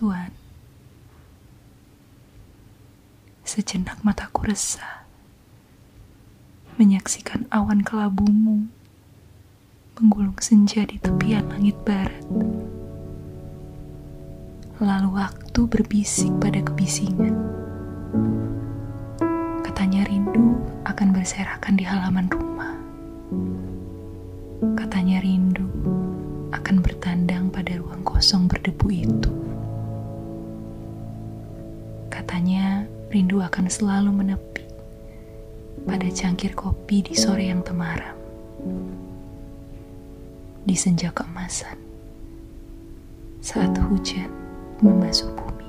Tuhan. Sejenak mataku resah, menyaksikan awan kelabumu menggulung senja di tepian langit barat. Lalu waktu berbisik pada kebisingan. Katanya rindu akan berserakan di halaman rumah. Katanya rindu akan bertandang pada ruang kosong berdebu itu. Rindu akan selalu menepi pada cangkir kopi di sore yang temaram. Di senja keemasan, saat hujan membasuh bumi.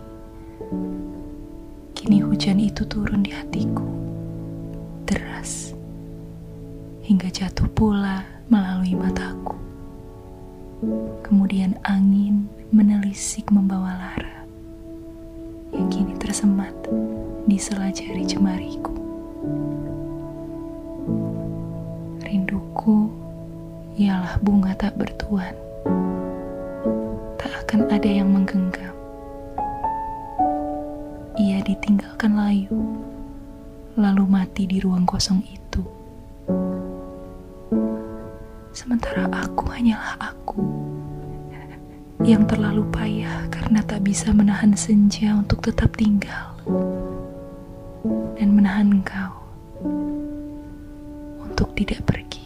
Kini hujan itu turun di hatiku, deras, hingga jatuh pula melalui mataku. Kemudian angin menelisik membawa lara yang kini tersemat di sela jari jemariku. Rinduku ialah bunga tak bertuan. Tak akan ada yang menggenggam. Ia ditinggalkan layu, lalu mati di ruang kosong itu. Sementara aku hanyalah aku yang terlalu payah karena tak bisa menahan senja untuk tetap tinggal dan menahan engkau untuk tidak pergi.